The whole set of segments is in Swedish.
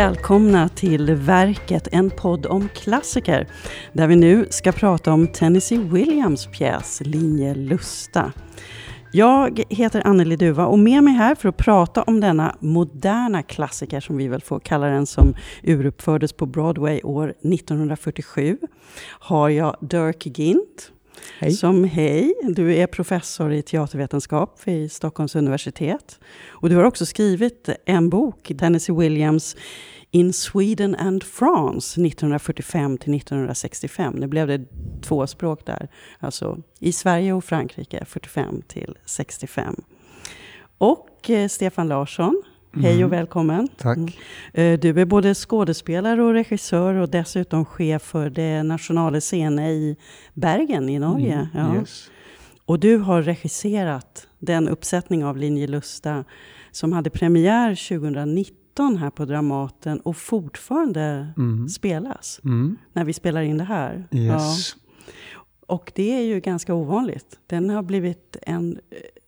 välkomna till Verket, en podd om klassiker. Där vi nu ska prata om Tennessee Williams pjäs Linje Lusta. Jag heter Anneli Duva och med mig här för att prata om denna moderna klassiker, som vi väl får kalla den, som uruppfördes på Broadway år 1947, har jag Dirk Gint. Hej. Som hej, du är professor i teatervetenskap vid Stockholms universitet. Och du har också skrivit en bok, Tennessee Williams In Sweden and France 1945 till 1965. Nu blev det två språk där. Alltså i Sverige och Frankrike 45 till 65. Och eh, Stefan Larsson, Hej och mm. välkommen. Tack. Mm. Eh, du är både skådespelare och regissör och dessutom chef för det nationella scenen i Bergen i Norge. Mm, ja. yes. Och du har regisserat den uppsättning av Linje Lusta som hade premiär 2019 här på Dramaten och fortfarande mm. spelas mm. när vi spelar in det här. Yes. Ja. Och det är ju ganska ovanligt. Den har blivit en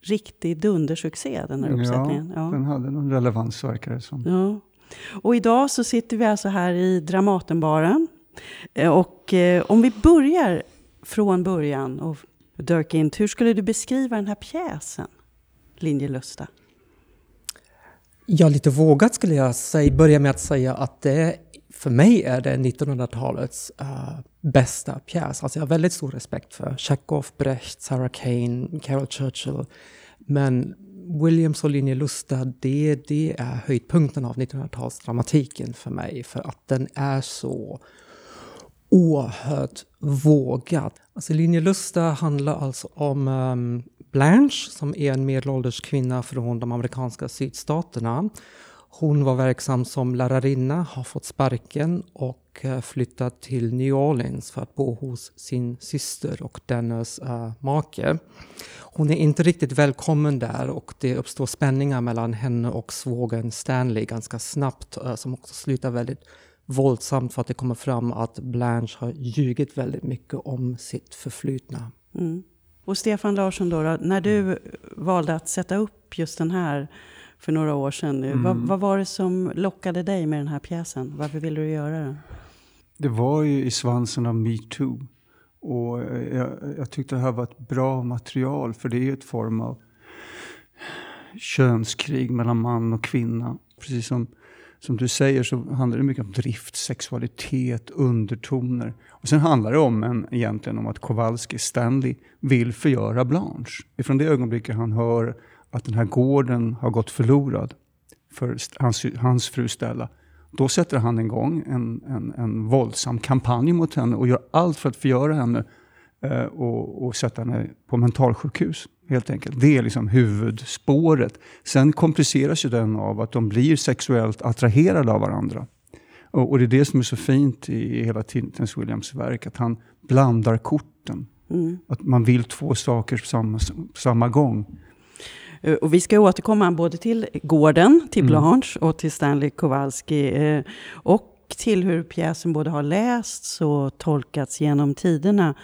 riktig dundersuccé, den här uppsättningen. Ja, ja. den hade någon relevans verkar det som. Ja. Och idag så sitter vi alltså här i Dramatenbaren. Eh, och eh, om vi börjar från början och Dirk Int, hur skulle du beskriva den här pjäsen, Linjelusta? Ja, lite vågat skulle jag säga, börja med att säga att det för mig är det 1900-talets uh, eh, bästa pjäs. Alltså jag har väldigt stor respekt för Chekhov, Brecht, Sarah Kane, Carol Churchill. Men Williams och Linje Lusta, det, det är höjdpunkten av 1900-talsdramatiken för mig. För att den är så oerhört vågad. Alltså Linje Lusta handlar alltså om um, Blanche som är en medelålders kvinna från de amerikanska sydstaterna hon var verksam som lärarinna, har fått sparken och eh, flyttat till New Orleans för att bo hos sin syster och dennes uh, make. Hon är inte riktigt välkommen där och det uppstår spänningar mellan henne och svågern Stanley ganska snabbt uh, som också slutar väldigt våldsamt för att det kommer fram att Blanche har ljugit väldigt mycket om sitt förflutna. Mm. Och Stefan Larsson, då, då, när du valde att sätta upp just den här för några år sedan. Mm. Vad, vad, var det som lockade dig med den här pjäsen? Varför ville du göra den? Det var ju i svansen av metoo. Och jag, jag tyckte det här var ett bra material för det är ju ett form av könskrig mellan man och kvinna. Precis som, som du säger så handlar det mycket om drift, sexualitet, undertoner. Och sen handlar det om en, egentligen om att Kowalski, Stanley, vill förgöra Blanche. Ifrån det ögonblicket han hör att den här gården har gått förlorad för hans, hans fru Stella. Då sätter han igång en, en, en våldsam kampanj mot henne och gör allt för att förgöra henne eh, och, och sätta henne på mentalsjukhus. Helt enkelt. Det är liksom huvudspåret. Sen kompliceras ju den av att de blir sexuellt attraherade av varandra. Och, och det är det som är så fint i hela Tintins Williams verk, att han blandar korten. Mm. Att man vill två saker på samma, samma gång. Eh, och vi ska återkomma både till gården, till mm. Blanche och till Stanley Kowalski. Eh, och till hur pjäsen både har lästs och tolkats genom tiderna.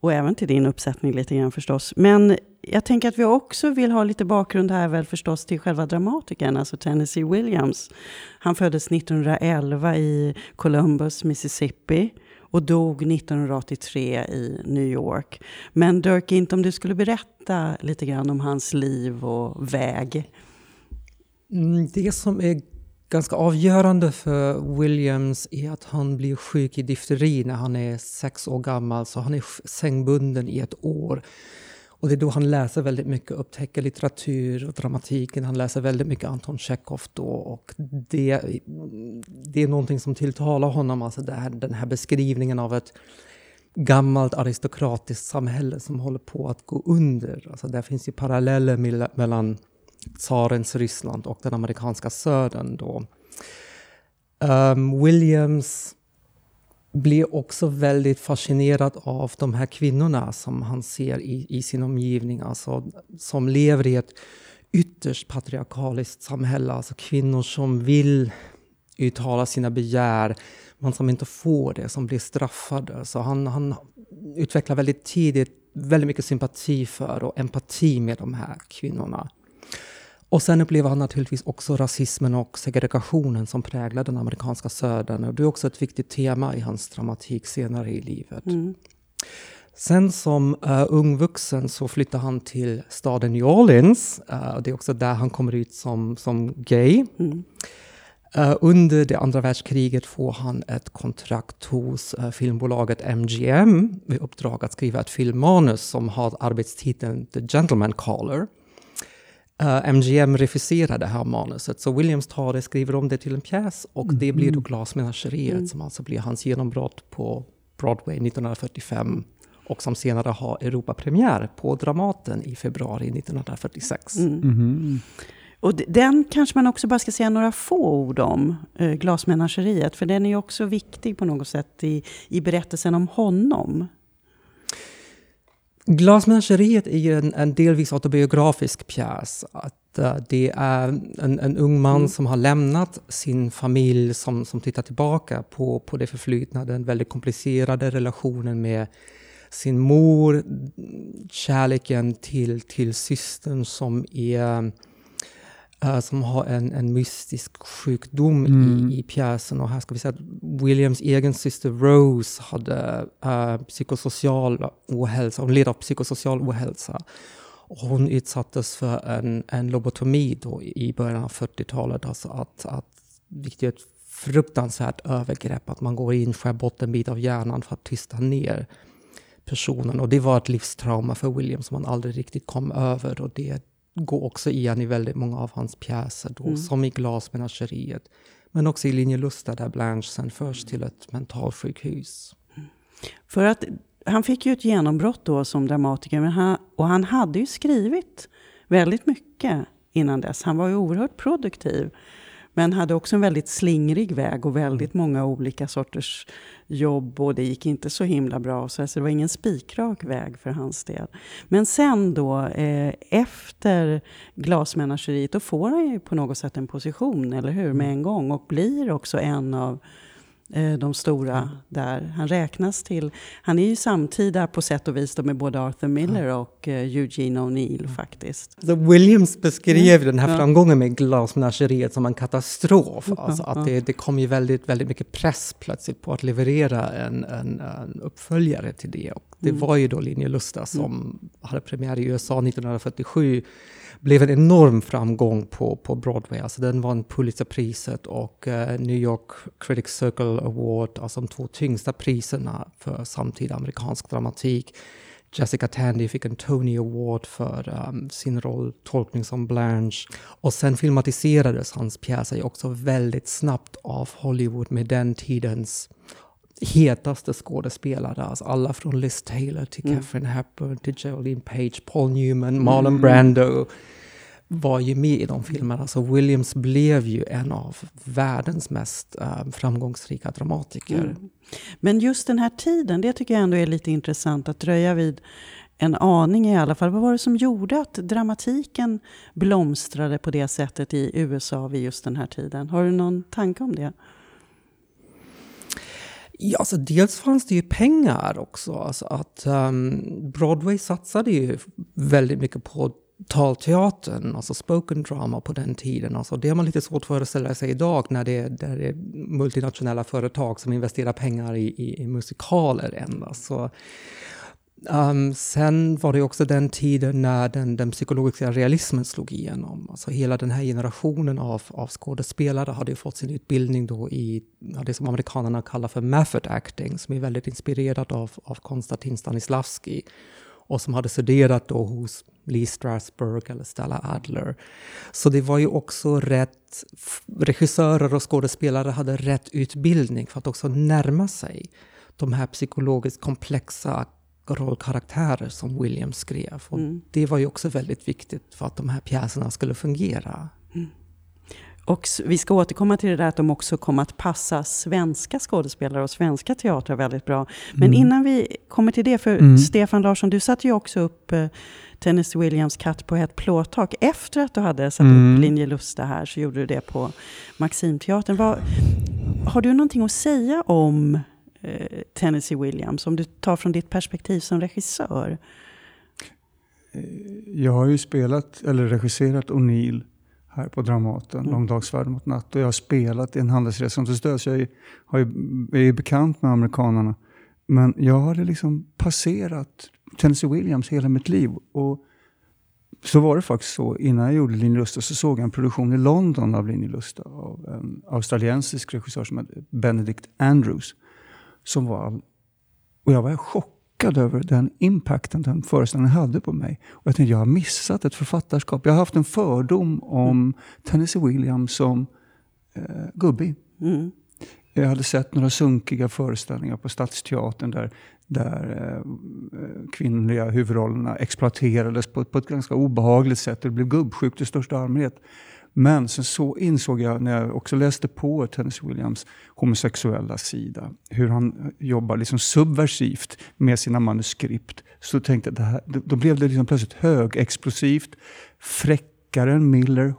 Och även till din uppsättning lite grann förstås. Men jag tänker att vi också vill ha lite bakgrund här väl förstås till själva dramatikern, alltså Tennessee Williams. Han föddes 1911 i Columbus, Mississippi och dog 1983 i New York. Men Dirk, inte om du skulle berätta lite grann om hans liv och väg? Mm, det som är ganska avgörande för Williams är att han blir sjuk i difteri när han är sex år gammal, så han är sängbunden i ett år. Och det är då han läser väldigt mycket, upptäcker litteratur och dramatiken. Han läser väldigt mycket Anton Tjechov då och det, det är någonting som tilltalar honom, alltså här, den här beskrivningen av ett gammalt aristokratiskt samhälle som håller på att gå under. Alltså där finns ju paralleller mellan tsarens Ryssland och den amerikanska södern då. Um, Williams blir också väldigt fascinerad av de här kvinnorna som han ser i, i sin omgivning, alltså, som lever i ett ytterst patriarkaliskt samhälle. Alltså kvinnor som vill uttala sina begär, men som inte får det, som blir straffade. Så han, han utvecklar väldigt tidigt väldigt mycket sympati för och empati med de här kvinnorna. Och sen upplever han naturligtvis också rasismen och segregationen som präglar den amerikanska södern. Och det är också ett viktigt tema i hans dramatik senare i livet. Mm. Sen som uh, ung vuxen så flyttar han till staden New Orleans. Uh, det är också där han kommer ut som, som gay. Mm. Uh, under det andra världskriget får han ett kontrakt hos uh, filmbolaget MGM med uppdrag att skriva ett filmmanus som har arbetstiteln The Gentleman Caller. Uh, eh, MGM refuserar det här manuset, så Williams tar det, skriver om det till en pjäs och mm. det blir då Glasmenageriet mm. som alltså blir hans genombrott på Broadway 1945 och som senare har Europapremiär på Dramaten i februari 1946. Mm. Mm. Och den kanske man också bara ska säga några få ord om, eh, Glasmenageriet, för den är ju också viktig på något sätt i, i berättelsen om honom. Glasmenageriet är ju en, en delvis autobiografisk pjäs. Att, uh, det är en, en ung man mm. som har lämnat sin familj som, som tittar tillbaka på, på det förflutna, den väldigt komplicerade relationen med sin mor, kärleken till, till systern som är Uh, som har en, en mystisk sjukdom mm. i, i pjäsen. Och här ska vi säga att Williams egen syster Rose hade uh, psykosocial ohälsa, hon led av psykosocial ohälsa. Och hon utsattes för en, en lobotomi då i början av 40-talet. Alltså att, att, vilket är ett fruktansvärt övergrepp, att man går in, skär bort en bit av hjärnan för att tysta ner personen. Och det var ett livstrauma för William som han aldrig riktigt kom över. Och det går också igen i väldigt många av hans pjäser, då, mm. som i Glasmenageriet. Men också i Linje Lusta där Blanche sen förs till ett mentalsjukhus. För att han fick ju ett genombrott då som dramatiker, men han, och han hade ju skrivit väldigt mycket innan dess. Han var ju oerhört produktiv. Men hade också en väldigt slingrig väg och väldigt många olika sorters jobb och det gick inte så himla bra. Så det var ingen spikrak väg för hans del. Men sen då, eh, efter glasmenageriet, då får han ju på något sätt en position, eller hur, med en gång. Och blir också en av de stora där. Han räknas till, han är ju samtida på sätt och vis med både Arthur Miller och eh, Eugene O'Neill faktiskt. Så Williams beskrev den här framgången med glasmenageriet som en katastrof. Alltså att det, det kom ju väldigt, väldigt mycket press plötsligt på att leverera en, en, en uppföljare till det. Och det mm. var ju då Linje Lusta som mm. hade premiär i USA 1947 blev en enorm framgång på, på Broadway. Alltså den vann Pulitzerpriset och uh, New York Critics Circle Award, alltså de två tyngsta priserna för samtida amerikansk dramatik. Jessica Tandy fick en Tony Award för um, sin roll tolkning som Blanche. Och sen filmatiserades hans pjäser också väldigt snabbt av Hollywood med den tidens hetaste skådespelare. Alltså alla från Liz Taylor till mm. Catherine Hepburn till Geraldine Page, Paul Newman, Marlon mm. Brando var ju med i de filmerna. Så Williams blev ju en av världens mest uh, framgångsrika dramatiker. Mm. Men just den här tiden, det tycker jag ändå är lite intressant att dröja vid en aning i alla fall. Vad var det som gjorde att dramatiken blomstrade på det sättet i USA vid just den här tiden? Har du någon tanke om det? Ja, alltså dels fanns det ju pengar också. Alltså att um, Broadway satsade ju väldigt mycket på talteatern, alltså spoken drama på den tiden. Alltså det har man lite svårt att föreställa sig idag när det, är, det är multinationella företag som investerar pengar i, i, i musikaler endast. Så, um, sen var det också den tiden när den, den, psykologiska realismen slog igenom. Alltså hela den här generationen av, av skådespelare hade fått sin utbildning då i ja, det som amerikanerna kallar för method acting, som är väldigt inspirerad av, av Konstantin Stanislavski och som hade studerat då hos Lee Strasberg eller Stella Adler. Så det var ju också rätt, regissörer och skådespelare hade rätt utbildning för att också närma sig de här psykologiskt komplexa rollkaraktärer som William skrev. Och mm. Det var ju också väldigt viktigt för att de här pjäserna skulle fungera. Mm. Och vi ska återkomma till det där att de också kommer att passa svenska skådespelare och svenska teatrar väldigt bra. Men mm. innan vi kommer till det, för mm. Stefan Larsson, du satte ju också upp eh, Tennessee Williams katt på ett plåttak. Efter att du hade satt mm. upp Linje Lusta här så gjorde du det på Maximteatern. Vad, har du någonting att säga om eh, Tennessee Williams, om du tar från ditt perspektiv som regissör? Eh, jag har ju spelat, eller regisserat O'Neill här på Dramaten, mm. Långdagsfärd mot natt. Och jag har spelat i en handelsresa till stöd, så jag är, har ju, är ju bekant med amerikanerna. Men jag hade liksom passerat Tennessee Williams hela mitt liv. Och så var det faktiskt så. Innan jag gjorde Linje Lusta så såg jag en produktion i London av Linje Lusta av en australiensisk regissör som hette Benedict Andrews. Som var, och jag var chockad över den impacten den föreställningen hade på mig. Och jag tänkte, jag har missat ett författarskap. Jag har haft en fördom om Tennessee Williams som eh, gubbig. Mm. Jag hade sett några sunkiga föreställningar på Stadsteatern där, där eh, kvinnliga huvudrollerna exploaterades på, på, ett ganska obehagligt sätt. Det blev gubbsjukt i största allmänhet. Men sen så insåg jag när jag också läste på Tennessee Williams homosexuella sida, hur han jobbar liksom subversivt med sina manuskript. Så tänkte jag, det här, då blev det liksom plötsligt högexplosivt, fräckare än Miller,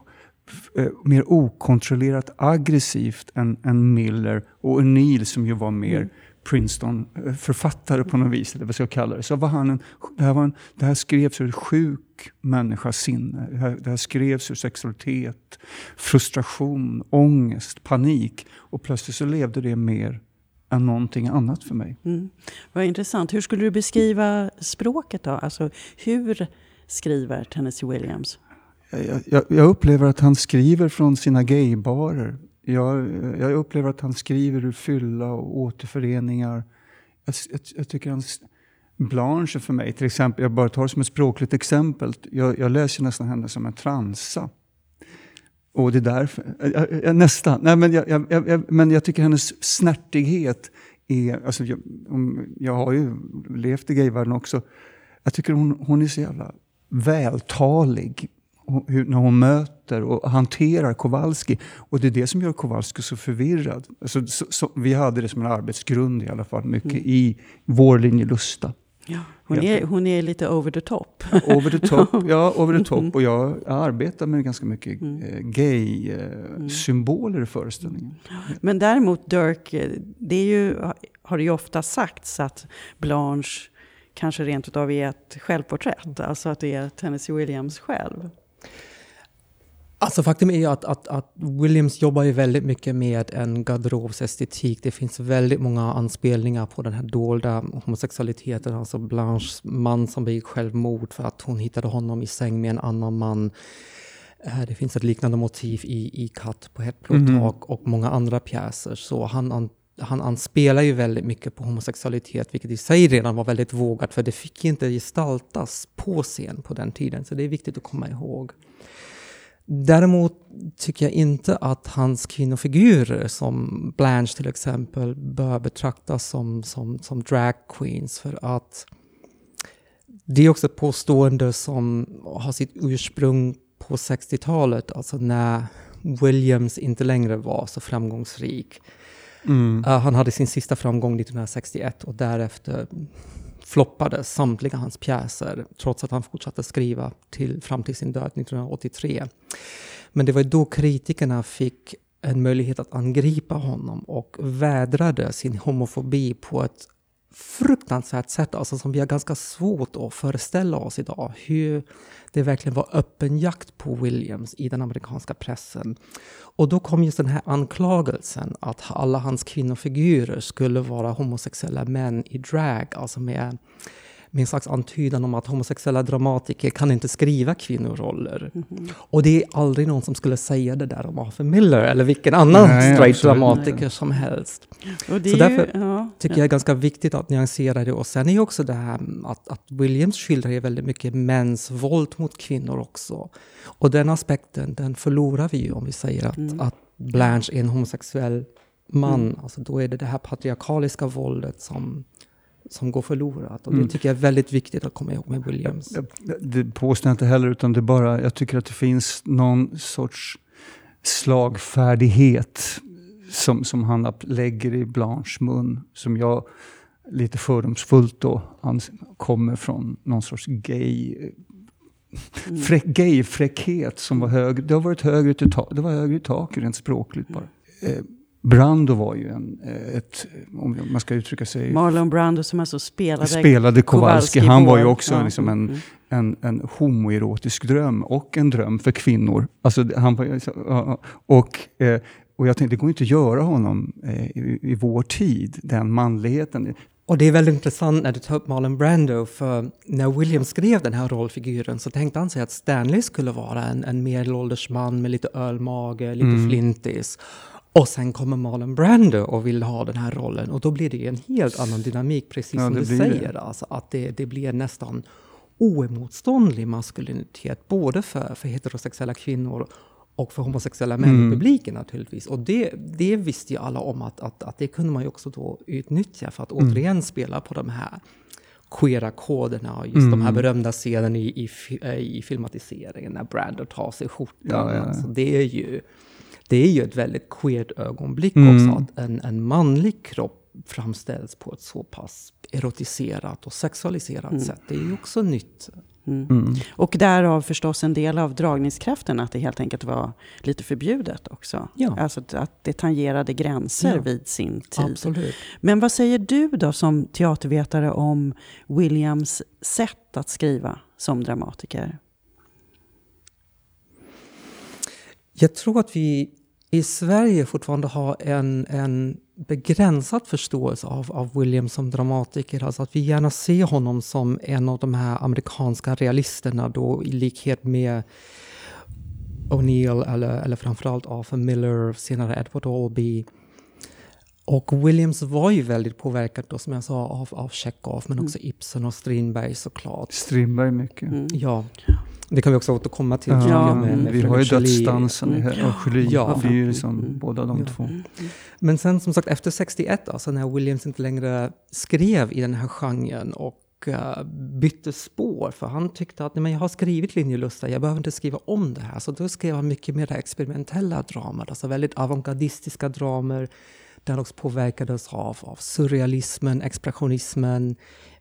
eh, mer okontrollerat aggressivt än, än Miller och O'Neill som ju var mer mm. Princeton-författare på något vis, eller vad ska jag kalla det. Så var han en, det, här var en, det här skrevs ur sjuk människas sinne. Det här, det här skrevs ur sexualitet, frustration, ångest, panik. Och plötsligt så levde det mer än någonting annat för mig. Mm. Vad intressant. Hur skulle du beskriva språket då? Alltså hur skriver Tennessee Williams? jag, jag, upplever att han skriver från sina gaybarer. Jag, jag upplever att han skriver ur fylla och återföreningar. Jag, jag, jag tycker hans Blanche för mig, till exempel, jag bara tar det som ett språkligt exempel. Jag, jag läser nästan henne som en transa. Och det är därför, jag, jag, nästan, nej men jag, jag, men jag tycker hennes snärtighet är, alltså jag, jag har ju levt i gayvärlden också, jag tycker hon, hon är så jävla vältalig hur, när hon möter och hanterar Kowalski. Och det är det som gör Kowalski så förvirrad. Alltså, så, så, vi hade det som en arbetsgrund i alla fall, mycket mm. i vår linje Lusta. Ja, hon, är, hon är lite over the top. over the top, ja. Over the top. Och jag, jag arbetar med ganska mycket mm. Eh, gay-symboler mm. i föreställningen. Men däremot Dirk, eh, det är ju, har det ju ofta sagts att Blanche kanske rent utav är ett självporträtt. Alltså att det är Tennessee Williams själv. Alltså faktum är ju att, att, att, Williams jobbar ju väldigt mycket med en garderobsestetik. Det finns väldigt många anspelningar på den här dolda homosexualiteten. Alltså Blanches man som begick självmord för att hon hittade honom i säng med en annan man. Eh, det finns ett liknande motiv i, i Katt på ett blått mm. och många andra pjäser. Så han, han, han anspelar ju väldigt mycket på homosexualitet, vilket i sig redan var väldigt vågat, för det fick inte gestaltas på scen på den tiden. Så det är viktigt att komma ihåg. Däremot tycker jag inte att hans kvinnofigurer, som Blanche till exempel, bör betraktas som, som, som drag queens. För att det är också ett påstående som har sitt ursprung på 60-talet, alltså när Williams inte längre var så framgångsrik. Mm. Uh, han hade sin sista framgång 1961 och därefter floppade samtliga hans pjäser trots att han fortsatte skriva till, fram till sin död 1983. Men det var då kritikerna fick en möjlighet att angripa honom och vädrade sin homofobi på ett fruktansvärt sätt, alltså som vi har ganska svårt att föreställa oss idag. Hur det verkligen var öppen jakt på Williams i den amerikanska pressen. Och då kom just den här anklagelsen att alla hans kvinnofigurer skulle vara homosexuella män i drag, alltså med med en slags antydan om att homosexuella dramatiker kan inte skriva kvinnoroller. Mm -hmm. Och det är aldrig någon som skulle säga det där om Arthur Miller eller vilken annan Nej, straight dramatiker Nej. som helst. Så därför ju, ja, tycker jag det är ganska viktigt att nyansera det. Och sen är ju också det här att, att Williams skildrar väldigt mycket mäns våld mot kvinnor också. Och den aspekten, den förlorar vi ju om vi säger att, mm. att Blanche är en homosexuell man. Mm. Alltså då är det det här patriarkaliska våldet som som går förlorat. Och det mm. tycker jag är väldigt viktigt att komma ihåg med Williams. Det påstår jag inte heller, utan det bara, jag tycker att det finns någon sorts slagfärdighet som, som han lägger i Blanches mun, som jag lite fördomsfullt då kommer från någon sorts gay mm. Frä, gay-fräckhet som var högre. Det har varit högre till tak, det var högre i tak rent språkligt bara. Eh, Brando var ju en, eh, ett, om man ska uttrycka sig... Marlon Brando som alltså spelade, spelade Kowalski. Han var ju också ja. liksom en, Mm. en, en homoerotisk dröm och en dröm för kvinnor. Alltså, han var, och, eh, och jag tänkte, det går inte att göra honom eh, i, i vår tid, den manligheten. Och det är väldigt intressant när du tar upp Marlon Brando, för när William skrev den här rollfiguren så tänkte han sig att Stanley skulle vara en, en medelålders man med lite ölmage, lite Mm. flintis. Och sen kommer Marlon Brando och vill ha den här rollen och då blir det en helt annan dynamik, precis Ja, som du säger. det. Alltså att det, det blir nästan oemotståndlig maskulinitet, både för, för heterosexuella kvinnor och för homosexuella män Mm. i publiken naturligtvis. Och det, det visste ju alla om att, att, att det kunde man ju också då utnyttja för att Mm. återigen spela på de här queera koderna och just de här Mm. berömda scenerna i, i, i filmatiseringen när Brando tar sig skjortan. Ja, ja, ja. Alltså, det, är ju, det är ju ett väldigt queert ögonblick Mm. också, att en, en manlig kropp framställs på ett så pass erotiserat och sexualiserat sätt. Det är ju också nytt. Mm. Och därav förstås en del av dragningskraften, att det helt enkelt var lite förbjudet också. Ja. Alltså att- att det tangerade gränser Ja. vid sin tid. Absolut. Men vad säger du då som teatervetare om Williams sätt att skriva som dramatiker? Jag tror att vi i Sverige fortfarande har en, en begränsad förståelse av, av William som dramatiker. Alltså att vi gärna ser honom som en av de här amerikanska realisterna då i likhet med O'Neill eller, eller framförallt Arthur Miller, senare Edward Albee. Och Williams var ju väldigt påverkad då, som jag sa, av, av Chekhov, men också Ibsen och Strindberg såklart. Strindberg mycket. Mm. Ja, det kan vi också återkomma till. Ja, tycker jag, mm, vi har ju dödsdansen Mm. och Julie. Ja. Det är ju liksom Mm. båda de Ja. två. Men sen som sagt efter 61, alltså när Williams inte längre skrev i den här genren och eh, bytte spår, för han tyckte att Nej, men jag har skrivit Linjelusta, jag behöver inte skriva om det här. Så då skrev han mycket mer experimentella dramer, alltså väldigt avantgardistiska dramer där han också påverkades av, av surrealismen, expressionismen,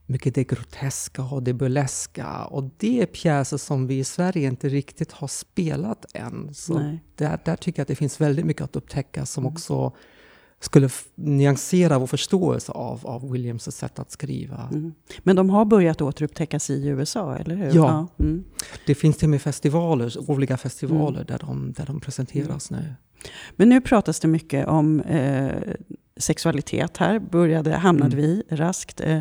mycket det groteska och det burleska. Och det är pjäser som vi i Sverige inte riktigt har spelat än. Så Nej. där, där tycker jag att det finns väldigt mycket att upptäcka som också skulle nyansera vår förståelse av, av Williams sätt att skriva. Mm. Men de har börjat återupptäckas i USA, eller hur? Ja. Mm. Det finns till och med festivaler, olika festivaler där, de, där de presenteras nu. Men nu pratas det mycket om eh, sexualitet här, började, hamnade Mm. vi raskt. Eh,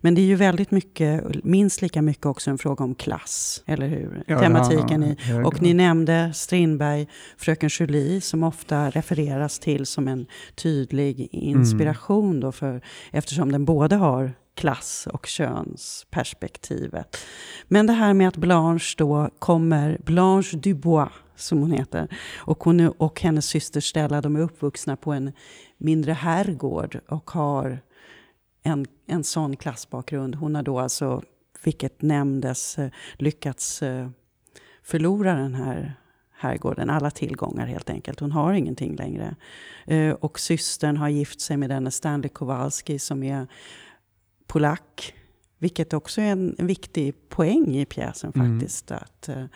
men det är ju väldigt mycket, minst lika mycket också en fråga om klass, eller hur? Ja, Tematiken ja, i. hög Och ni nämnde Strindberg, Fröken Julie, som ofta refereras till som en tydlig inspiration då, för, eftersom den både har klass och könsperspektivet. Men det här med att Blanche då kommer, Blanche Dubois som hon heter, och, hon och hennes syster Stella, de är uppvuxna på en mindre herrgård och har en, en sån klassbakgrund. Hon har då alltså, vilket nämndes, eh, lyckats eh, förlora den här herrgården, alla tillgångar helt enkelt. Hon har ingenting längre. Eh, Och systern har gift sig med denne Stanley Kowalski som är polack. Vilket också är en, viktig poäng i pjäsen Mm. faktiskt. Att, eh, eh,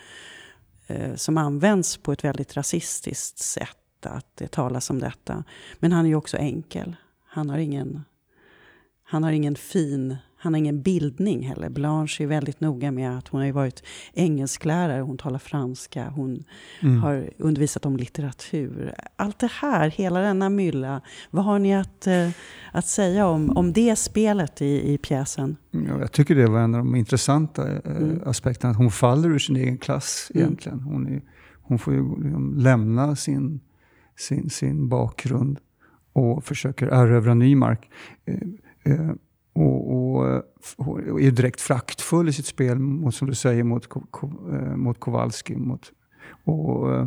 Eh, som används på ett väldigt rasistiskt sätt. Att det talas om detta. Men han är ju också enkel. Han har ingen, han har ingen fin, han har ingen bildning heller. Blanche är väldigt noga med att hon har varit engelsklärare, hon talar franska, hon Mm. har undervisat om litteratur. Allt det här, hela denna mylla, vad har ni att, eh, att säga om, om det spelet i, i pjäsen? Ja, jag tycker det var en av de intressanta eh, Mm. aspekterna. Att hon faller ur sin egen klass Mm. egentligen. Hon, är, hon får ju liksom lämna sin, sin, sin bakgrund och försöker erövra ny mark. Och, och, eh, och är direkt fraktfull i sitt spel, mot, som du säger, mot, eh, mot Kowalski. Mot, och, eh,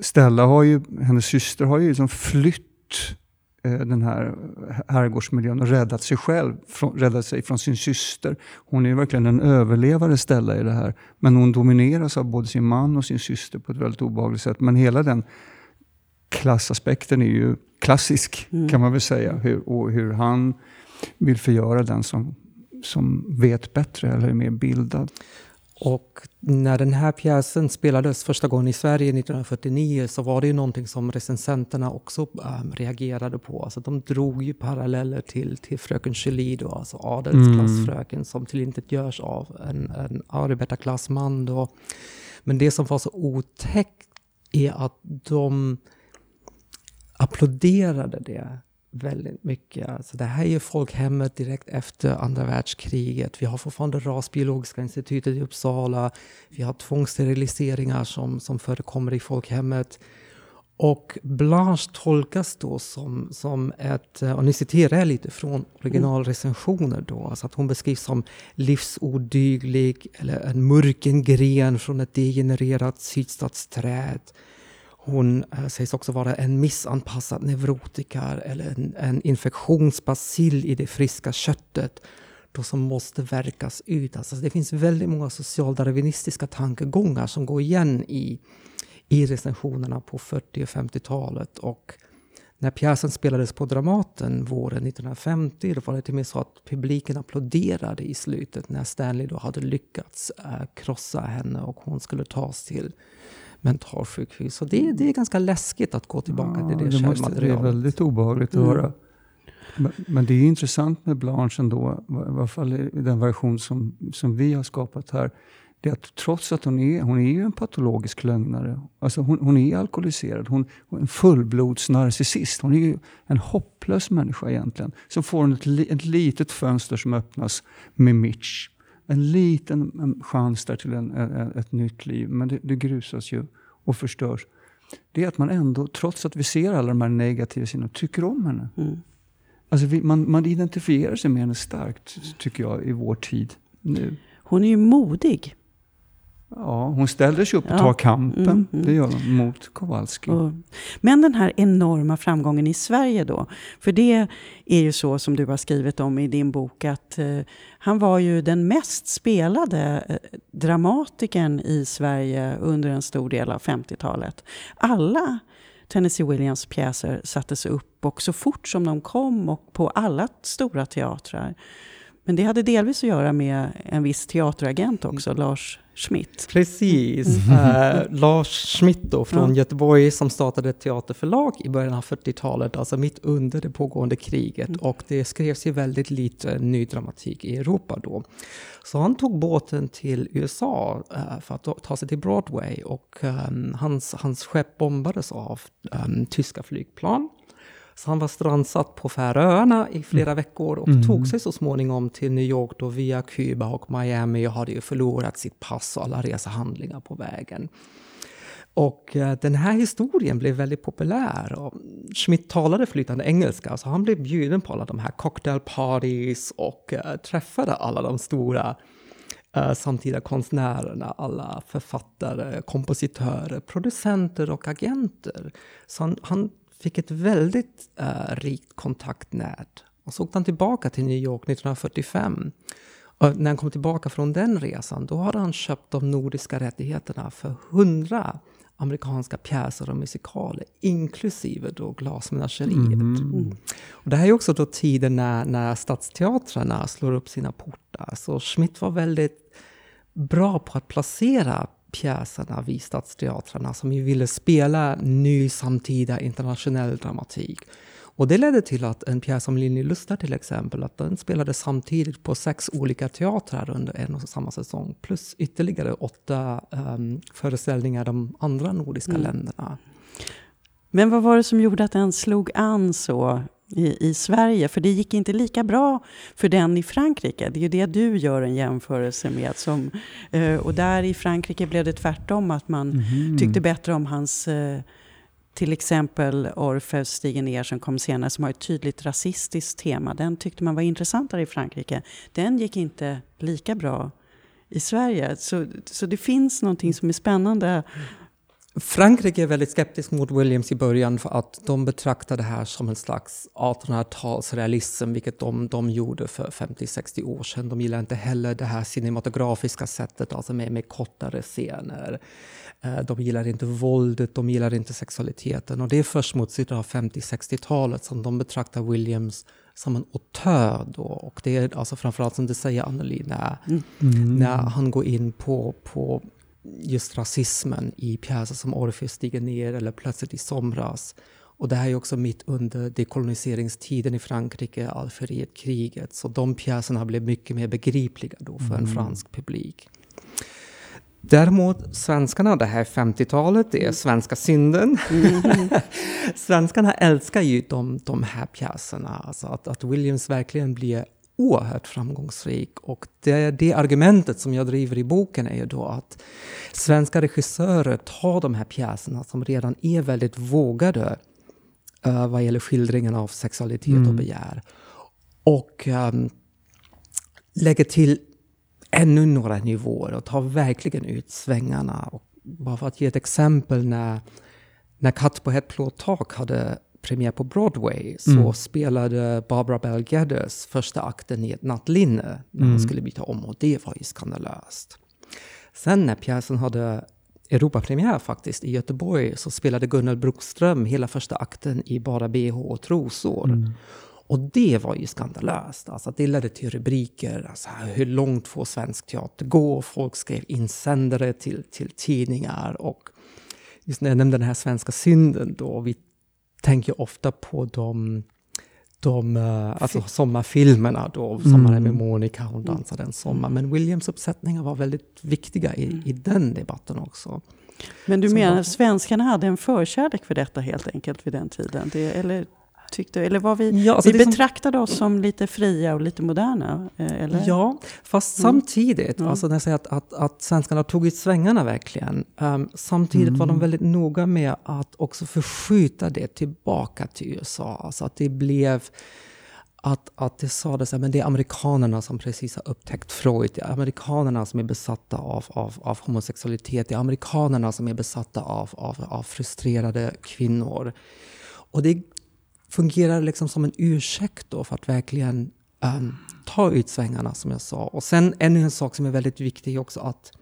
Stella har ju, hennes syster har ju liksom flytt den här herrgårdsmiljön och räddat sig själv, från, räddat sig från sin syster. Hon är ju verkligen en överlevare Stella i det här. Men hon domineras av både sin man och sin syster på ett väldigt obehagligt sätt. Men hela den klassaspekten är ju klassisk Mm. kan man väl säga. Hur, och hur han vill förgöra den som, som vet bättre eller är mer bildad. Och när den här pjäsen spelades första gången i Sverige 1949 så var det ju någonting som recensenterna också ähm, reagerade på. Alltså de drog ju paralleller till, till fröken Julie då, alltså adelsklassfröken mm. som tillintetgörs av en, en arbetarklassman då. Men det som var så otäckt är att de applåderade det väldigt mycket. Alltså det här är ju folkhemmet direkt efter andra världskriget. Vi har fortfarande Rasbiologiska institutet i Uppsala. Vi har tvångssteriliseringar som, som förekommer i folkhemmet. Och Blanche tolkas då som, som ett, och nu citerar jag lite från originalrecensioner då, alltså att hon beskrivs som livsodyglig eller en mörken gren från ett degenererat sydstatsträd. Hon eh, sägs också vara en missanpassad neurotiker eller en, en infektionsbacill i det friska köttet då som måste verkas ut. Alltså det finns väldigt många socialdarwinistiska tankegångar som går igen i, i recensionerna på 40 och 50-talet. Och när pjäsen spelades på Dramaten våren 1950 då var det till och med så att publiken applåderade i slutet när Stanley då hade lyckats äh, krossa henne och hon skulle tas till mentalsjukhus. Så det, det är ganska läskigt att gå tillbaka ja, till det, det måste, Det är väldigt obehagligt att mm. höra. Men, men, det är intressant med Blanche ändå, i alla fall i den version som, som vi har skapat här. Det är att trots att hon är, hon är ju en patologisk lögnare, alltså hon, hon är alkoholiserad, hon, hon är en fullblodsnarcissist. Hon är ju en hopplös människa egentligen. Så får hon ett, ett litet fönster som öppnas med Mitch en liten en chans där till en, ett, ett nytt liv, men det, det, grusas ju och förstörs. Det är att man ändå, trots att vi ser alla de här negativa sidorna, tycker om henne. Mm. Alltså vi, man, man identifierar sig med henne starkt, tycker jag, i vår tid nu. Hon är ju modig. Ja, hon ställer sig upp och tar kampen. Mm, mm. Det gör hon mot Kowalski. Och, men den här enorma framgången i Sverige då. För det är ju så som du har skrivit om i din bok att eh, han var ju den mest spelade eh, dramatikern i Sverige under en stor del av 50-talet. Alla Tennessee Williams pjäser sattes upp och så fort som de kom och på alla stora teatrar. Men det hade delvis att göra med en viss teateragent också, mm. Lars Schmidt. Precis. Mm. Uh, Lars Schmidt då från ja. Göteborg som startade ett teaterförlag i början av 40-talet, alltså mitt under det pågående kriget. Mm. Och det skrevs ju väldigt lite ny dramatik i Europa då. Så han tog båten till USA uh, för att ta sig till Broadway och um, hans, hans skepp bombades av um, tyska flygplan. Så han var strandsatt på Färöarna i flera mm. veckor och mm. tog sig så småningom till New York då via Kuba och Miami och hade ju förlorat sitt pass och alla resehandlingar på vägen. Och eh, den här historien blev väldigt populär. Och Schmidt talade flytande engelska, så han blev bjuden på alla de här cocktail parties och uh, träffade alla de stora uh, samtida konstnärerna, alla författare, kompositörer, producenter och agenter. Så han, han fick ett väldigt uh, rikt kontaktnät. Och så åkte han tillbaka till New York 1945. Och när han kom tillbaka från den resan, då hade han köpt de nordiska rättigheterna för hundra amerikanska pjäser och musikaler, inklusive då Glasmenageriet. Mm. Mm. Och det här är också då tiden när, när stadsteatrarna slår upp sina portar. Så Schmidt var väldigt bra på att placera pjäserna vid stadsteatrarna som ju ville spela ny samtida internationell dramatik. Och det ledde till att en pjäs som Linje Lustar till exempel, att den spelades samtidigt på sex olika teatrar under en och samma säsong. Plus ytterligare åtta um, föreställningar i de andra nordiska mm. länderna. Men vad var det som gjorde att den slog an så i, i Sverige. För det gick inte lika bra för den i Frankrike. Det är ju det du gör en jämförelse med. Som, eh, och där i Frankrike blev det tvärtom, att man mm. tyckte bättre om hans eh, till exempel Orfeus stiger ner som kom senare, som har ett tydligt rasistiskt tema. Den tyckte man var intressantare i Frankrike. Den gick inte lika bra i Sverige. Så, så det finns någonting som är spännande Frankrike är väldigt skeptisk mot Williams i början för att de betraktar det här som en slags 1800-talsrealism, vilket de, de gjorde för 50-60 år sedan. De gillar inte heller det här cinematografiska sättet, alltså med, med kortare scener. Eh, de gillar inte våldet, de gillar inte sexualiteten. Och det är först mot slutet av 50-60-talet som de betraktar Williams som en auteur då. Och det är alltså framförallt som du säger Anneli, när, Mm. när han går in på, på just rasismen i pjäser som Orfeus stiger ner eller Plötsligt i somras. Och det här är också mitt under dekoloniseringstiden i Frankrike, Algerietkriget. Så de pjäserna blev mycket mer begripliga då för en fransk publik. Däremot svenskarna, det här är 50-talet, det är svenska synden. svenskarna älskar ju de, de här pjäserna. Alltså att, att Williams verkligen blir oerhört framgångsrik. Och det, det argumentet som jag driver i boken är ju då att svenska regissörer tar de här pjäserna som redan är väldigt vågade uh, vad gäller skildringen av sexualitet och begär. Och um, lägger till ännu några nivåer och tar verkligen ut svängarna. Och bara för att ge ett exempel, när, när Katt på ett plåttak hade premiär på Broadway så spelade Barbara Bell Geddes första akten i ett nattlinne när hon skulle byta om och det var ju skandalöst. Sen när pjäsen hade Europapremiär faktiskt i Göteborg så spelade Gunnel Brokström hela första akten i bara bh och trosor. Och det var ju skandalöst. Alltså, det ledde till rubriker. Alltså, hur långt får svensk teater gå? Folk skrev insändare till, till tidningar. Och just när jag nämnde den här svenska synden då. Vi tänker ofta på de, de uh, alltså sommarfilmerna då. Sommaren med Monica, hon dansade en sommar. Men Williams uppsättningar var väldigt viktiga i, i den debatten också. Men du menar att svenskarna hade en förkärlek för detta helt enkelt vid den tiden? Det, eller, tyckte, eller var vi, Ja, alltså vi det som- betraktade oss som lite fria och lite moderna? eh, Eller? Ja, fast Mm. samtidigt, alltså när jag säger att, att, att svenskarna tog ut svängarna verkligen, ehm, samtidigt var Mm. de väldigt noga med att också förskjuta det tillbaka till USA. Alltså att det blev att, att det sades att det är amerikanerna som precis har upptäckt Freud, det är amerikanerna som är besatta av, av, av homosexualitet, det är amerikanerna som är besatta av, av, av frustrerade kvinnor. Och det fungerar liksom som en ursäkt då för att verkligen ehm, ta ut svängarna som jag sa. Och sen ännu en sak som är väldigt viktig också att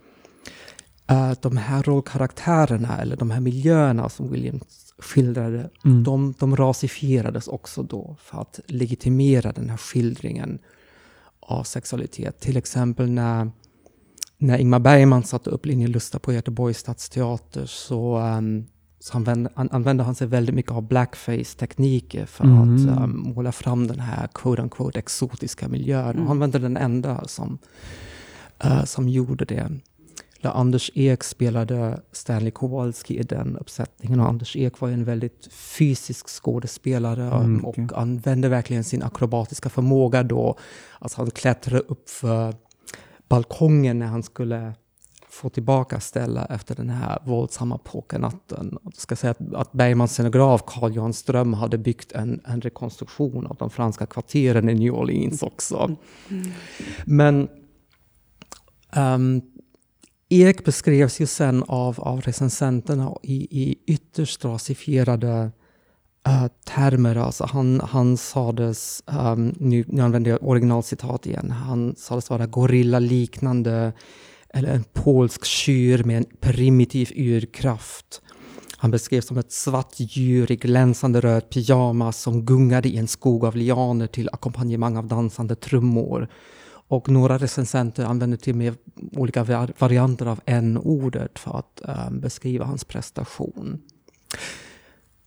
eh, de här rollkaraktärerna eller de här miljöerna som Williams skildrade, de, de rasifierades också då för att legitimera den här skildringen av sexualitet. Till exempel när, när Ingmar Bergman satte upp Linjen Lusta på Göteborgs stadsteater så, ehm, så använde, an, använde han sig väldigt mycket av blackface-tekniker för att ehm, måla fram den här quote-unquote exotiska miljön. Och han var inte den enda som, eh, som gjorde det. Där Anders Ek spelade Stanley Kowalski i den uppsättningen. Och Anders Ek var en väldigt fysisk skådespelare Mm, och okej. använde verkligen sin akrobatiska förmåga då. Alltså han klättrade upp för balkongen när han skulle få tillbaka Stella efter den här våldsamma pokernatten. Jag ska säga att, att Bergmans scenograf Carl Jan Ström hade byggt en, en rekonstruktion av de franska kvarteren i New Orleans också. Men ehm, Ek beskrevs ju sen av, av recensenterna i, i ytterst rasifierade eh, termer. Alltså han, han sades, um, nu, nu använder jag originalcitat igen, han sades vara gorilla-liknande eller en polsk tjur med en primitiv urkraft. Han beskrevs som ett svart djur i glänsande röd pyjamas som gungade i en skog av lianer till ackompanjemang av dansande trummor. Och några recensenter använde till och med olika var- varianter av n-ordet för att äh, beskriva hans prestation.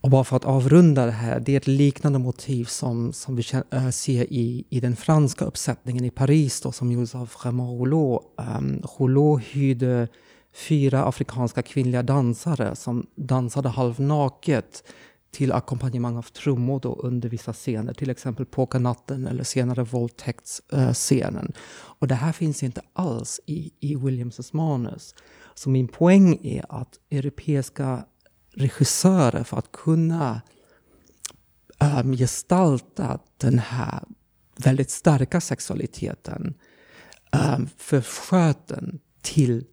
Och bara för att avrunda det här, det är ett liknande motiv som, som vi känner, eh, ser i, i den franska uppsättningen i Paris då, som gjordes av Raymond Rouleau. Um, Rouleau hyrde fyra afrikanska kvinnliga dansare som dansade halvnaket till ackompanjemang av trummor då under vissa scener, till exempel Pokernatten eller senare våldtäktsscenen. Och det här finns inte alls i, i Williams manus. Så min poäng är att europeiska regissörer för att kunna um, gestalta den här väldigt starka sexualiteten um, försköt den till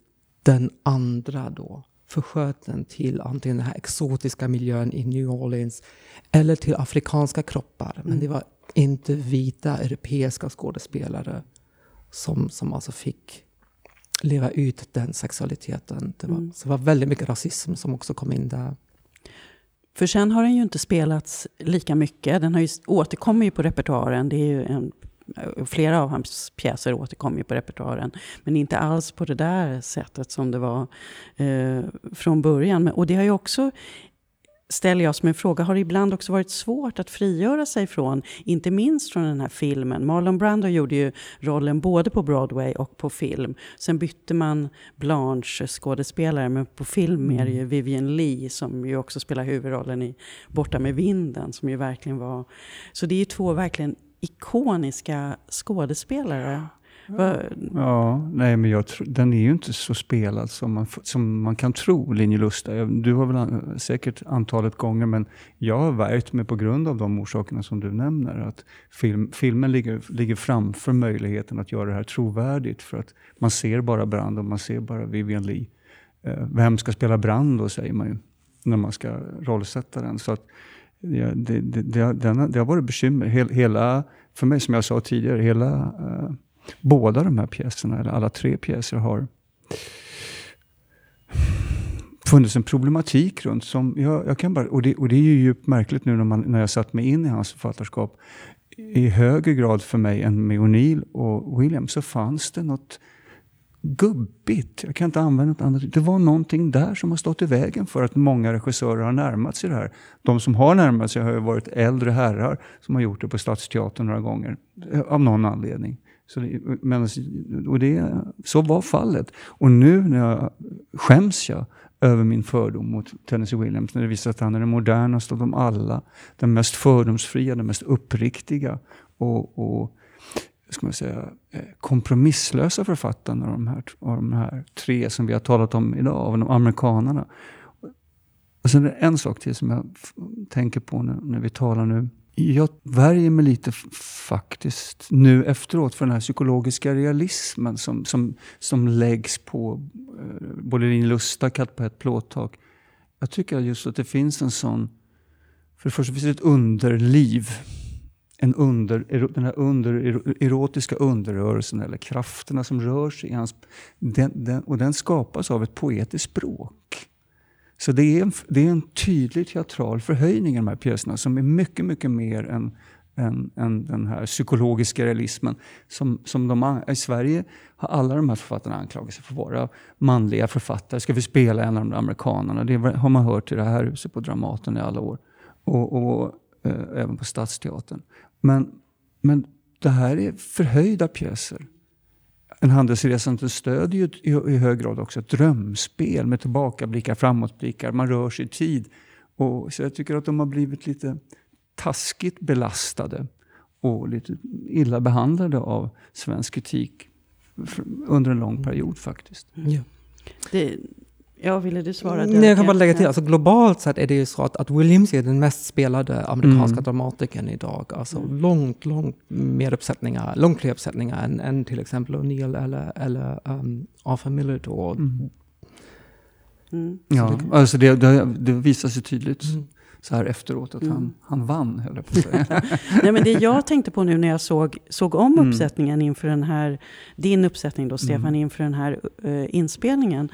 den andra då. Försköt den till antingen den här exotiska miljön i New Orleans eller till afrikanska kroppar. Men det var inte vita europeiska skådespelare som, som alltså fick leva ut den sexualiteten. Det var, så det var väldigt mycket rasism som också kom in där. För sen har den ju inte spelats lika mycket. Den har ju, återkommer ju på repertoaren. Det är ju en, flera av hans pjäser återkommer ju på repertoaren. Men inte alls på det där sättet som det var eh, från början. Och det har ju också ställer jag som en fråga, har det ibland också varit svårt att frigöra sig från, inte minst från den här filmen. Marlon Brando gjorde ju rollen både på Broadway och på film. Sen bytte man Blanche skådespelare, men på film är det ju mm. Vivian Lee som ju också spelar huvudrollen i Borta med vinden, som ju verkligen var... Så det är ju två verkligen ikoniska skådespelare. Ja, nej men jag tro, den är ju inte så spelad som man, som man kan tro, Linje Lusta. Du har väl säkert antalet gånger, men jag har värjt mig på grund av de orsakerna som du nämner. Att film, filmen ligger, ligger framför möjligheten att göra det här trovärdigt. För att man ser bara Brand och man ser bara Vivian Lee. Eh, vem ska spela Brand då, säger man ju, när man ska rollsätta den. Så att, ja, det, det, det, det, har varit bekymmer. Hela, för mig, som jag sa tidigare, hela uh, båda de här pjäserna, eller alla tre pjäser, har funnits en problematik runt. Som jag, jag kan bara, och, det, och det är ju djupt märkligt nu när, man, när jag satt mig in i hans författarskap. I högre grad för mig än med O'Neill och William så fanns det något gubbigt. Jag kan inte använda något annat. Det var någonting där som har stått i vägen för att många regissörer har närmat sig det här. De som har närmat sig har ju varit äldre herrar som har gjort det på Stadsteatern några gånger. Eh, av någon anledning. Så det, men, och det, så var fallet. Och nu när jag skäms jag över min fördom mot Tennessee Williams när det visar sig att han är den modernaste av dem alla. Den mest fördomsfria, den mest uppriktiga och, och ska man säga, eh, kompromisslösa författaren av de, här, av de här tre som vi har talat om idag, av de amerikanerna. Och sen är det en sak till som jag tänker på när, när vi talar nu jag värjer mig lite faktiskt nu efteråt för den här psykologiska realismen som, som, som läggs på eh, både din lusta, katt på ett plåttak. Jag tycker just att det finns en sån... För det första finns det ett underliv. En under, den här under, erotiska underrörelsen eller krafterna som rör sig i hans... Den, den, och den skapas av ett poetiskt språk. Så det är, en, det är en tydlig teatral förhöjning i de här pjäserna som är mycket, mycket mer än, än, än den här psykologiska realismen. Som, som de, I Sverige har alla de här författarna anklagat sig för att vara manliga författare. Ska vi spela en av de amerikanerna? Det har man hört i det här huset på Dramaten i alla år. Och, och eh, även på Stadsteatern. Men, men det här är förhöjda pjäser. En handelsresande stödjer ju i, i hög grad också ett drömspel med tillbakablickar, framåtblickar. Man rör sig i tid. Och, så jag tycker att de har blivit lite taskigt belastade och lite illa behandlade av svensk kritik under en lång period faktiskt. Ja. Det, Ja, ville du svara? Nej, jag kan bara lägga till, alltså globalt sett är det ju så att, att Williams är den mest spelade amerikanska mm. dramatikern idag. Alltså mm. långt, långt mer uppsättningar, långt fler uppsättningar än, än till exempel O'Neill eller, eller um, Arthur Miller då. Mm. Mm. Ja, det, alltså det, det, det visar sig tydligt mm. så här efteråt att mm. han, han vann, höll jag på att säga. Nej, men det jag tänkte på nu när jag såg, såg om mm. uppsättningen inför den här, din uppsättning då, Stefan, mm. inför den här uh, inspelningen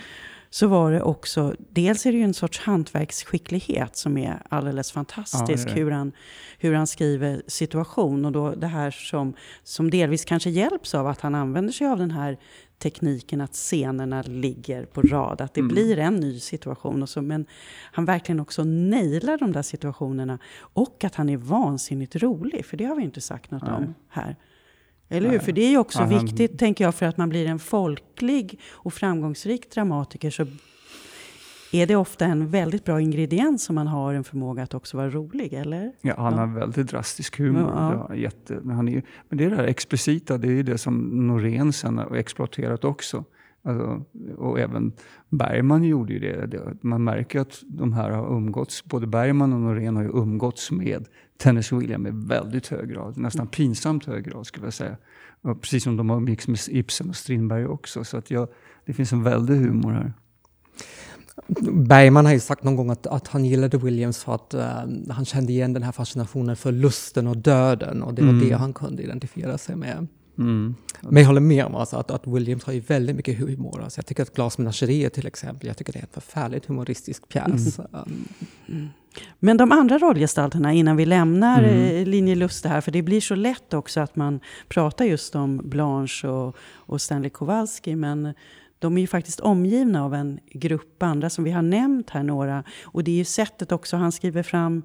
så var det också, dels är det ju en sorts hantverksskicklighet som är alldeles fantastisk. Ja, hur, han, hur han skriver situation. Och då det här som, som delvis kanske hjälps av att han använder sig av den här tekniken att scenerna ligger på rad. Att det mm. blir en ny situation. Och så, men han verkligen också nailar de där situationerna. Och att han är vansinnigt rolig. För det har vi inte sagt något Nej. om här. Eller hur? För det är ju också ja, han... viktigt, tänker jag, för att man blir en folklig och framgångsrik dramatiker så är det ofta en väldigt bra ingrediens om man har en förmåga att också vara rolig, eller? Ja, han ja. har väldigt drastisk humor. Ja. Det jätte, men, han är, men det där explicita, det är ju det som Norén sen har exploaterat också. Alltså, och även Bergman gjorde ju det. Man märker att de här har umgåtts, både Bergman och Norén har ju umgåtts med Tennessee William i väldigt hög grad. Nästan pinsamt hög grad skulle jag säga. Och precis som de har mix med Ibsen och Strindberg också. Så att jag, det finns en väldig humor här. Bergman har ju sagt någon gång att, att han gillade Williams för att uh, han kände igen den här fascinationen för lusten och döden och det var mm. det han kunde identifiera sig med. Mm. Men jag håller med om alltså att, att Williams har ju väldigt mycket humor. Alltså jag tycker att Glasmenageriet till exempel, jag tycker det är en förfärligt humoristisk pjäs. Mm. Mm. Men de andra rollgestalterna innan vi lämnar mm. Eh, Linje Lust här, för det blir så lätt också att man pratar just om Blanche och, och Stanley Kowalski, men de är ju faktiskt omgivna av en grupp andra som vi har nämnt här några. Och det är ju sättet också han skriver fram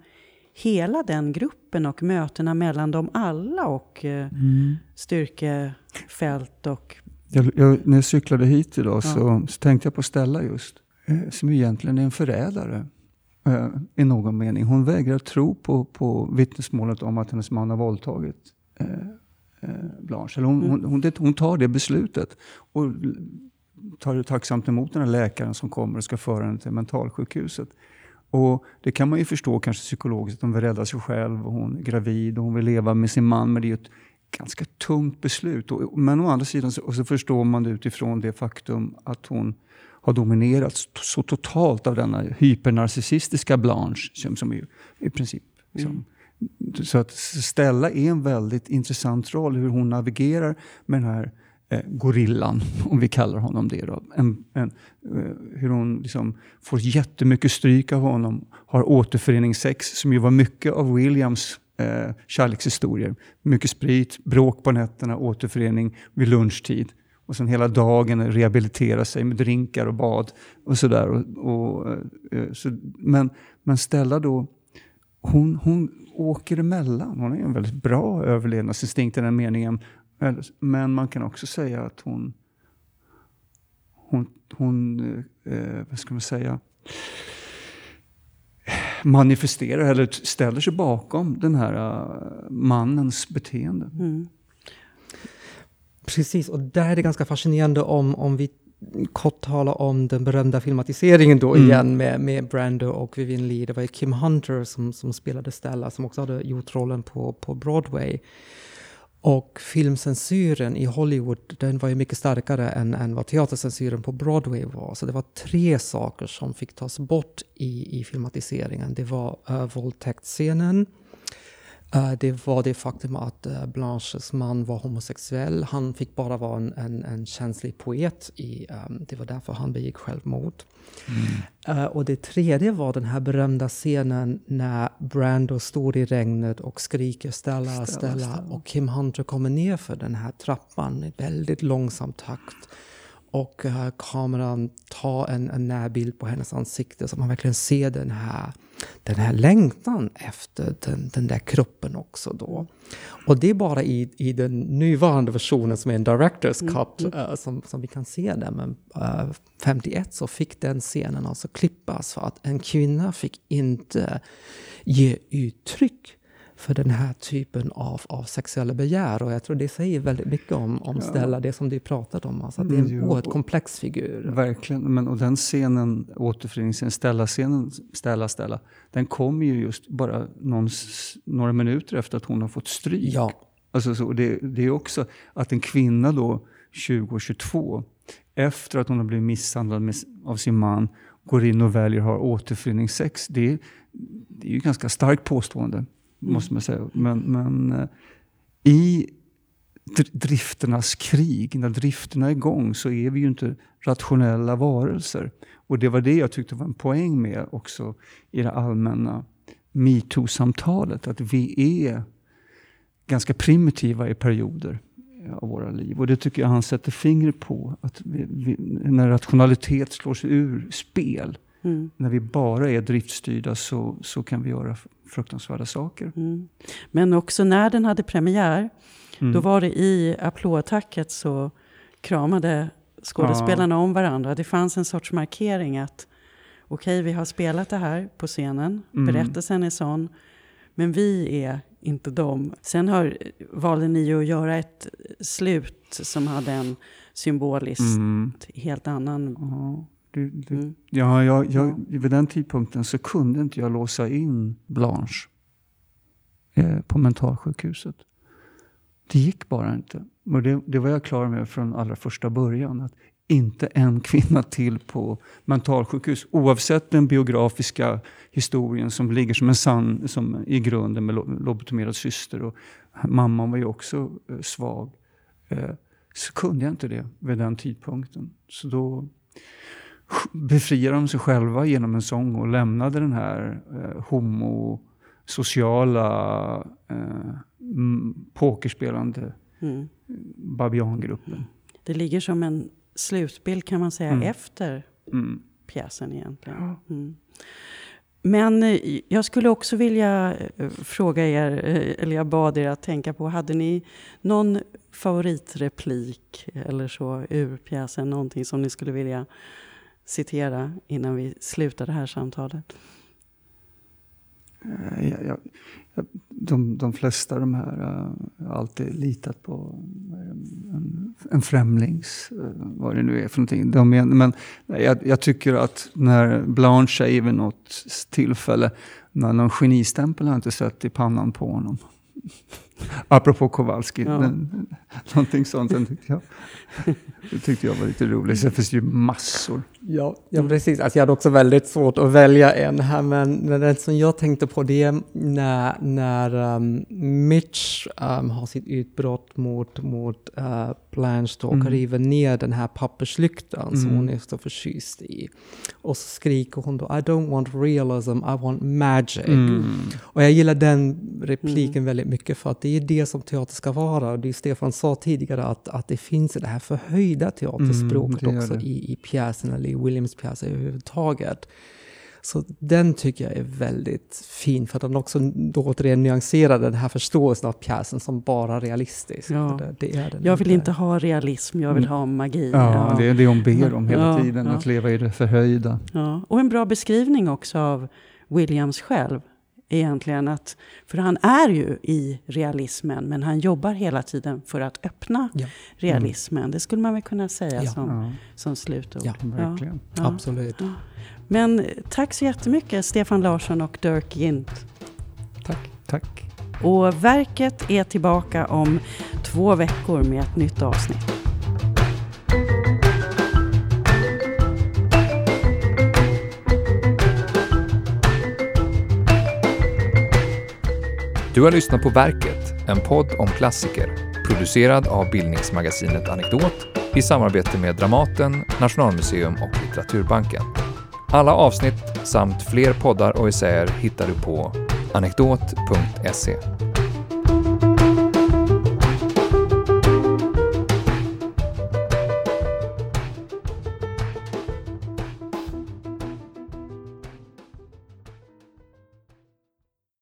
hela den gruppen och mötena mellan dem alla och eh, mm. styrkefält och... Jag, jag, när jag cyklade hit idag ja. så, så, tänkte jag på Stella just, eh, som egentligen är en förrädare eh, i någon mening. Hon vägrar tro på, på vittnesmålet om att hennes man har våldtagit eh, eh Blanche. Eller hon, mm. hon, hon, hon, tar det beslutet och tar tacksamt emot den här läkaren som kommer och ska föra henne till mentalsjukhuset. Och det kan man ju förstå kanske psykologiskt, att hon vill rädda sig själv och hon är gravid och hon vill leva med sin man. Men det är ju ett ganska tungt beslut. Och, men å andra sidan så, så förstår man det utifrån det faktum att hon har dominerats så totalt av denna hypernarcissistiska Blanche, som, som är i princip mm. Så att Stella är en väldigt intressant roll, hur hon navigerar med den här eh, gorillan, om vi kallar honom det. Då. En, en, eh, hur hon liksom får jättemycket stryk av honom, har återföreningssex, som ju var mycket av Williams eh, kärlekshistorier. Mycket sprit, bråk på nätterna, återförening vid lunchtid. Och sen hela dagen rehabilitera sig med drinkar och bad och sådär. Och, och, eh, eh så, men, men Stella då, hon, hon åker emellan. Hon har en väldigt bra överlevnadsinstinkt i den meningen. Men man kan också säga att hon, hon, hon eh, vad ska man säga, manifesterar eller ställer sig bakom den här uh, mannens beteende. Mm. Precis, och där är det ganska fascinerande om, om vi kort talar om den berömda filmatiseringen då mm. igen med, med Brando och Vivian Lee. Det var ju Kim Hunter som, som spelade Stella, som också hade gjort rollen på, på Broadway. Och filmcensuren i Hollywood den var ju mycket starkare än, än vad teatercensuren på Broadway var. Så det var tre saker som fick tas bort i, i filmatiseringen. Det var uh, våldtäktsscenen, uh, det var det faktum att uh, Blanches man var homosexuell. Han fick bara vara en, en, en känslig poet. I, um, det var därför han begick självmord. Mm. Uh, och det tredje var den här berömda scenen när Brando står i regnet och skriker Stella, Stella, Stella. Stella. Och Kim Hunter kommer ner för den här trappan i väldigt långsam takt och uh, kameran tar en, en närbild på hennes ansikte så man verkligen ser den här, den här längtan efter den, den där kroppen också då. Och det är bara i, i den nuvarande versionen som är en director's mm, cut mm. Uh, som, som vi kan se det. Men uh, eh, 51 så fick den scenen alltså klippas för att en kvinna fick inte ge uttryck för den här typen av, av sexuella begär. Och jag tror det säger väldigt mycket om, om Stella, det som du pratade om. Alltså att det är en mm, oerhört komplex figur. Verkligen, men och den scenen, återföreningsscenen, Stella-scenen, Stella, Stella, den kommer ju just bara någon, några minuter efter att hon har fått stryk. Ja. Alltså, så det, det är också att en kvinna då, 20 och 22, efter att hon har blivit misshandlad med, av sin man, går in och väljer att ha återföreningssex. Det, det är ju ett ganska starkt påstående. Mm. Måste man säga. Men, men eh, i drifternas krig, när drifterna är igång, så är vi ju inte rationella varelser. Och det var det jag tyckte var en poäng med också i det allmänna metoo-samtalet, att vi är ganska primitiva i perioder eh, av våra liv. Och det tycker jag han sätter fingret på. Att vi, vi, när rationalitet slår sig ur spel, mm. när vi bara är driftstyrda, så, så kan vi göra fruktansvärda saker. Mm. Men också när den hade premiär, mm. då var det i applådattacket så kramade skådespelarna ja. om varandra. Det fanns en sorts markering att okej, okay, vi har spelat det här på scenen, mm. berättelsen är sån, men vi är inte dem. Sen har, valde ni ju att göra ett slut som hade en symboliskt mm. helt annan ja. Du, du, mm. ja, jag, jag, vid den tidpunkten så kunde inte jag låsa in Blanche eh, på mentalsjukhuset. Det gick bara inte. Och det, det var jag klar med från allra första början. Att inte en kvinna till på mentalsjukhus. Oavsett den biografiska historien som ligger som en sann som i grunden med lobotomerad syster. Och mamman var ju också eh, svag. eh, så kunde jag inte det vid den tidpunkten. Så då befriade de sig själva genom en sång och lämnade den här eh, homosociala eh, pokerspelande mm. babiangruppen. Det ligger som en slutbild kan man säga mm. efter mm. pjäsen egentligen. Mm. Men eh, jag skulle också vilja eh, fråga er, eh, eller jag bad er att tänka på, hade ni någon favoritreplik eller så ur pjäsen? Någonting som ni skulle vilja citera innan vi slutar det här samtalet? Jag, jag, de, de flesta av de här uh, har alltid litat på en, en främlings, uh, vad det nu är för någonting. De men, jag, jag, tycker att när Blanche säger vid något tillfälle, när någon genistämpel har jag inte sett i pannan på honom. Apropå Kowalski, ja. den, någonting sånt. Den tyckte jag, det tyckte jag var lite roligt. Sen finns det ju massor. Ja, ja precis. Alltså jag hade också väldigt svårt att välja en här, men den som jag tänkte på det är när, när um, Mitch um, har sitt utbrott mot, mot uh, Blanche och mm. river ner den här papperslyktan mm. som hon är så förtjust i. Och så skriker hon då I don't want realism, I want magic. Mm. Och jag gillar den repliken mm. väldigt mycket för att det är det som teater ska vara. Det är Stefan sa tidigare att, att det finns det här förhöjda teaterspråket mm, också i, i eller i Williams pjäser överhuvudtaget. Så den tycker jag är väldigt fin för att den också då återigen nyanserar den här förståelsen av pjäsen som bara realistisk. Ja. Det, det är den jag vill inte ha realism, jag vill mm. ha magi. Ja, ja. det är det hon ber om hela ja, tiden, att leva i det förhöjda. Ja. Och en bra beskrivning också av Williams själv egentligen. Att, för han är ju i realismen, men han jobbar hela tiden för att öppna ja. realismen. Mm. Det skulle man väl kunna säga ja. Som, ja. som slutord. Ja, verkligen. Absolut. Men tack så jättemycket Stefan Larsson och Dirk Gint. Tack. Tack. Och verket är tillbaka om två veckor med ett nytt avsnitt. Du har lyssnat på Verket, en podd om klassiker, producerad av bildningsmagasinet Anekdot i samarbete med Dramaten, Nationalmuseum och Litteraturbanken. Alla avsnitt samt fler poddar och essäer hittar du på anekdot.se.